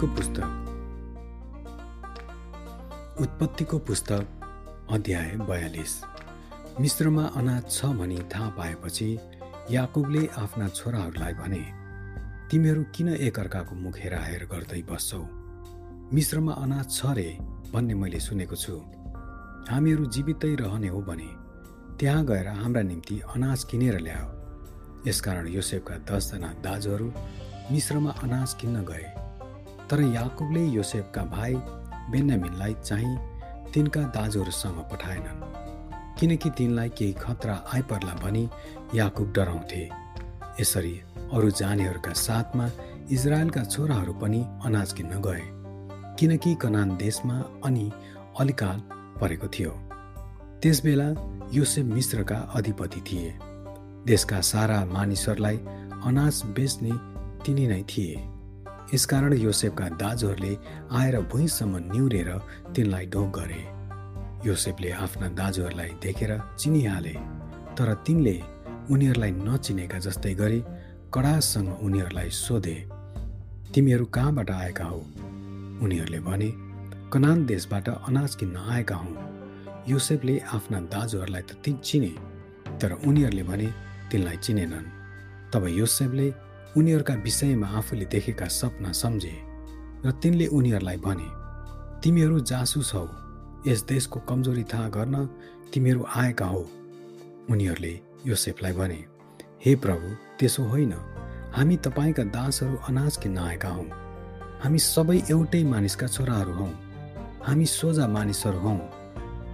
उत्पत्तिको पुस्तक उत्पत्तिको पुस्तक अध्याय बयालिस। मिश्रमा अनाज छ भनी थाहा पाएपछि याकुबले आफ्ना छोराहरूलाई भने तिमीहरू किन एकअर्काको मुख हेराहेर गर्दै बस्छौ? मिश्रमा अनाज छ रे भन्ने मैले सुनेको छु। हामीहरू जीवितै रहने हो भने त्यहाँ गएर हाम्रा निम्ति अनाज किनेर ल्याऊ यसकारण योसेफका दसजना दाजुहरू मिश्रमा अनाज किन्न गए। तर याकुबले योसेफका भाइ बेन्यामिनलाई चाहिँ तिनका दाजुहरूसँग पठाएनन् किनकि तिनलाई केही खतरा आइपर्ला भनी याकुब डराउँथे। यसरी अरू जानेहरूका साथमा इजरायलका छोराहरू पनि अनाज किन्न गए किनकि कनान देशमा अनि अलिकाल परेको थियो। त्यसबेला योसेफ मिश्रका अधिपति थिए। देशका सारा मानिसहरूलाई अनाज बेच्ने तिनी नै थिए। यसकारण योसेफका दाजुहरूले आएर भुइँसम्म निहुरेर तिनलाई ढोक गरे। योसेफले आफ्ना दाजुहरूलाई देखेर चिनिहाले तर तिनले उनीहरूलाई नचिनेका जस्तै गरी कडासँग उनीहरूलाई सोधे तिमीहरू कहाँबाट आएका हौ? उनीहरूले भने कनान देशबाट अनाज किन्न आएका हौ। योसेफले आफ्ना दाजुहरूलाई त ती चिने तर उनीहरूले भने तिनलाई चिनेनन्। तब योसेफले उनीहरूका विषयमा आफूले देखेका सपना सम्झे र तिनले उनीहरूलाई भने तिमीहरू जासुस हौ। यस देशको कमजोरी थाहा गर्न तिमीहरू आएका हौ। उनीहरूले योसेफलाई भने हे प्रभु त्यसो होइन। हामी तपाईँका दासहरू अनाज किन्न आएका हौँ। हामी सबै एउटै मानिसका छोराहरू हौँ। हामी सोझा मानिसहरू हौँ।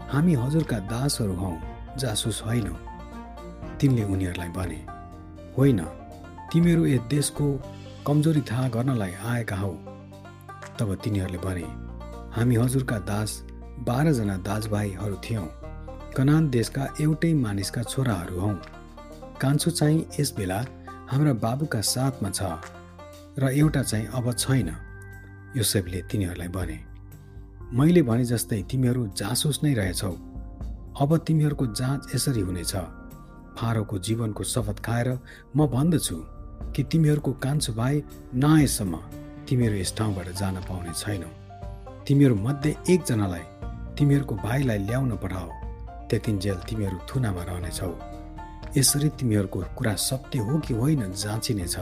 हामी हजुरका दासहरू हौँ। जासुस होइनौँ। तिनले उनीहरूलाई भने होइन। तिमीहरू यस देशको कमजोरी थाहा गर्नलाई आएका हौ। तब तिनीहरूले भने हामी हजुरका दास बाह्रजना दाजुभाइहरू थियौँ। कनान देशका एउटै मानिसका छोराहरू हौँ। कान्छो चाहिँ यस बेला हाम्रा बाबुका साथमा छ र एउटा चाहिँ अब छैन। योसेफले तिनीहरूलाई भने मैले भने जस्तै तिमीहरू जासुस नै रहेछौ। अब तिमीहरूको जाँच यसरी हुनेछ। फारोको जीवनको शपथ खाएर म भन्दछु। कि तिमीहरूको कान्छो भाइ नआएसम्म तिमीहरू यस ठाउँबाट जान पाउने छैनौ। तिमीहरू मध्ये एकजनालाई तिमीहरूको भाइलाई ल्याउन पठाओ। त्यतिन्जेल तिमीहरू थुनामा रहनेछौ। यसरी तिमीहरूको कुरा सत्य हो कि होइन जाँचिनेछ।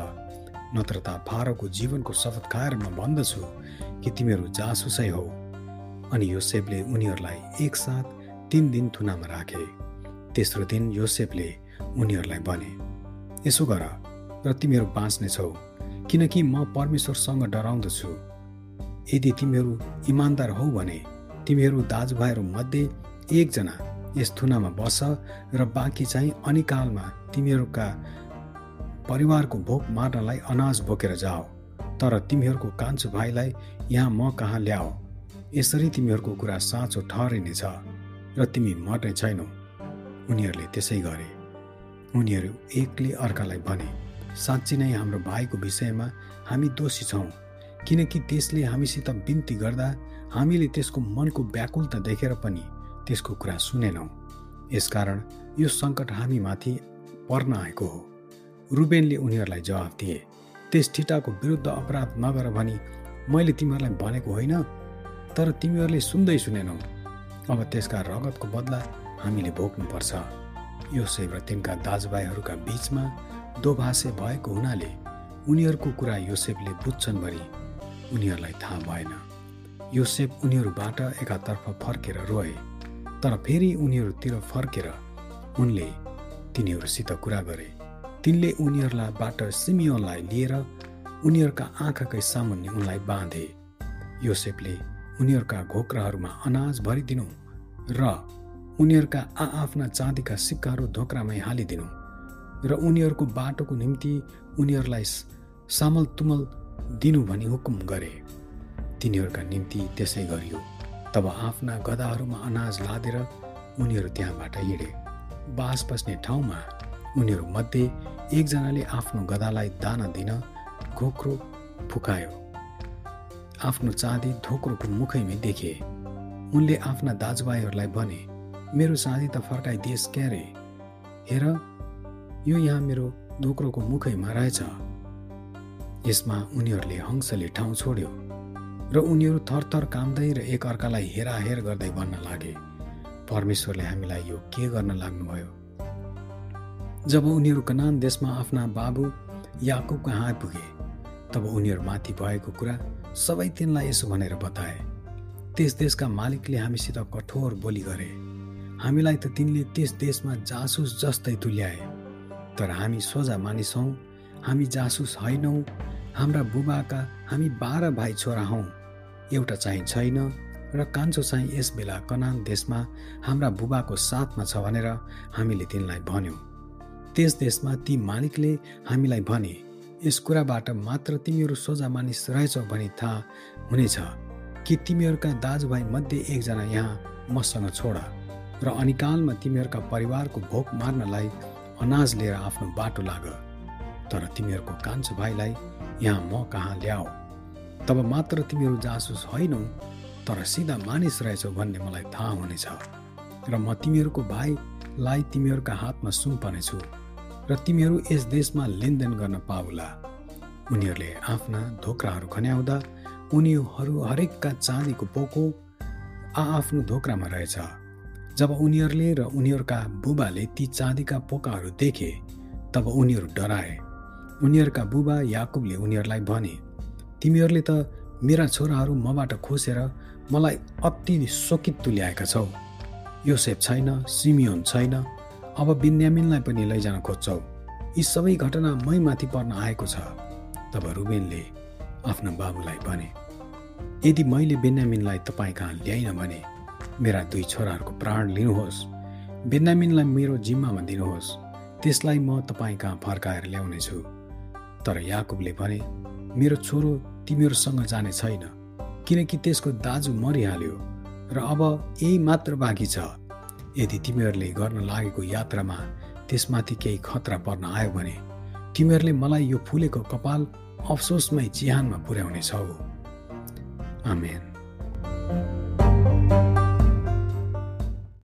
नत्र त फारोको जीवनको शपथ खाएर म भन्दछु कि तिमीहरू जासुसै हौ। अनि योसेफले उनीहरूलाई एकसाथ तिन दिन थुनामा राखे। तेस्रो दिन योसेफले उनीहरूलाई भने यसो गर र तिमीहरू बाँच्नेछौ किनकि म परमेश्वरसँग डराउँदछु यदि तिमीहरू इमान्दार हौ भने तिमीहरू दाजुभाइहरू मध्ये एकजना यस थुनामा बस र बाँकी चाहिँ अनिकालमा तिमीहरूका परिवारको भोक मार्नलाई अनाज बोकेर जाओ। तर तिमीहरूको कान्छो भाइलाई यहाँ म कहाँ ल्याओ? यसरी तिमीहरूको कुरा साँचो ठहरिनेछ र तिमी मर्ने छैनौ। उनीहरूले त्यसै गरे। उनीहरू एकले अर्कालाई भने साँच्ची नै हाम्रो भाइको विषयमा हामी दोषी छौँ किनकि त्यसले हामीसित बिन्ती गर्दा हामीले त्यसको मनको व्याकुलता देखेर पनि त्यसको कुरा सुनेनौँ। यसकारण यो सङ्कट हामीमाथि पर्न आएको हो। रुबेनले उनीहरूलाई जवाफ दिए त्यस ठिटाको विरुद्ध अपराध नगर भनी मैले तिमीहरूलाई भनेको होइन तर तिमीहरूले सुन्दै सुनेनौ। अब त्यसका रगतको बदला हामीले भोग्नुपर्छ। योसेफ र तिनका दाजुभाइहरूका बिचमा दोभाषे भएको हुनाले उनीहरूको कुरा योसेफले बुझ्छन् भरी उनीहरूलाई थाहा भएन। योसेफ उनीहरूबाट एकातर्फ फर्केर रोए तर फेरि उनीहरूतिर फर्केर उनले तिनीहरूसित कुरा गरे। तिनले उनीहरूलाईबाट सिमियोनलाई लिएर उनीहरूका आँखाकै सामुन्ने उनलाई बाँधे। योसेफले उनीहरूका घोक्राहरूमा अनाज भरिदिनु र उनीहरूका आआफ्ना चाँदीका सिक्काहरू धोक्रामै हालिदिनु। र उनीहरूको बाटोको निम्ति उनीहरूलाई सामल तुमल दिनु भनी हुकुम गरे। तिनीहरूका निम्ति त्यसै गरियो। तब आफ्ना गदाहरूमा अनाज लादेर उनीहरू त्यहाँबाट हिँडे। बास बस्ने ठाउँमा उनीहरू मध्ये एकजनाले आफ्नो गदालाई दाना दिन घोक्रो फुकायो। आफ्नो चाँदी धोक्रोको मुखैमै देखे। उनले आफ्ना दाजुभाइहरूलाई भने मेरो साथी त फर्काइदिएस् क्यारे? हेर यो यहाँ मेरो धोक्रोको मुखैमा रहेछ यसमा उनीहरूले हंसले ठाउँ छोड्यो र उनीहरू थरथर कामदै र एकअर्कालाई हेराहेर गर्दै भन्न लागे परमेश्वरले हामीलाई यो के गर्न लाग्नुभयो? जब उनीहरू कनान देशमा आफ्ना बाबु याकुब कहाँ आइपुगे तब उनीहरू माथि भएको कुरा सबै तिनलाई यसो भनेर बताए त्यस देशका मालिकले हामीसित कठोर बोली गरे। हामीलाई त तिनले त्यस देशमा जासुस जस्तै तुल्याए। तर हामी सोझा मानिस हौ। हामी जासुस होइनौँ हाम्रा बुबाका हामी बाह्र भाइ छोरा हौ। एउटा चाहिँ छैन र कान्छो चाहिँ यस बेला कनान देशमा हाम्रा बुबाको साथमा छ भनेर हामीले तिनलाई भन्यौँ। त्यस देशमा ती मालिकले हामीलाई भने यस कुराबाट मात्र तिमीहरू सोझा मानिस रहेछौ भनी थाहा हुनेछ कि तिमीहरूका दाजुभाइ मध्ये एकजना यहाँ मसँग छोड। र अनिकालमा तिमीहरूका परिवारको भोक मार्नलाई अनाज लिएर आफ्नो बाटो लाग तर तिमीहरूको कान्छो भाइलाई यहाँ म कहाँ ल्याऊ? तब मात्र तिमीहरू जासुस होइनौ तर सिधा मानिस रहेछौ भन्ने मलाई थाहा हुनेछ। र म तिमीहरूको भाइलाई तिमीहरूका हातमा सुम्पनेछु र तिमीहरू यस देशमा लेनदेन गर्न पाउला। उनीहरूले आफ्ना धोक्राहरू खन्याउँदा उनीहरू हरेकका चाँदीको पोको आआफ्नो धोक्रामा रहेछ। जब उनीहरूले र उनीहरूका बुबाले ती चाँदीका पोकाहरू देखे तब उनीहरू डराए। उनीहरूका बुबा याकुबले उनीहरूलाई भने तिमीहरूले त मेरा छोराहरू मबाट खोसेर मलाई अति शोकित तुल्याएका छौ। योसेप छैन सिमियोन छैन अब बिन्यामिनलाई पनि लैजान खोज्छौ। यी सबै घटना मै माथि पर्न आएको छ। तब रुबेनले आफ्ना बाबुलाई भने यदि मैले बेन्यामिनलाई तपाईँ कहाँ ल्याइन भने मेरा दुई छोराहरूको प्राण लिनुहोस्। बेन्यामिनलाई मेरो जिम्मामा दिनुहोस्। त्यसलाई म तपाईँ कहाँ फर्काएर ल्याउनेछु? तर याकुबले भने मेरो छोरो तिमीहरूसँग जाने छैन किनकि त्यसको दाजु मरिहाल्यो र अब यही मात्र बाँकी छ। यदि तिमीहरूले गर्न लागेको यात्रामा त्यसमाथि केही खतरा पर्न आयो भने तिमीहरूले मलाई यो फुलेको कपाल अफसोसमै चिहानमा पुर्याउनेछौ। आमेन।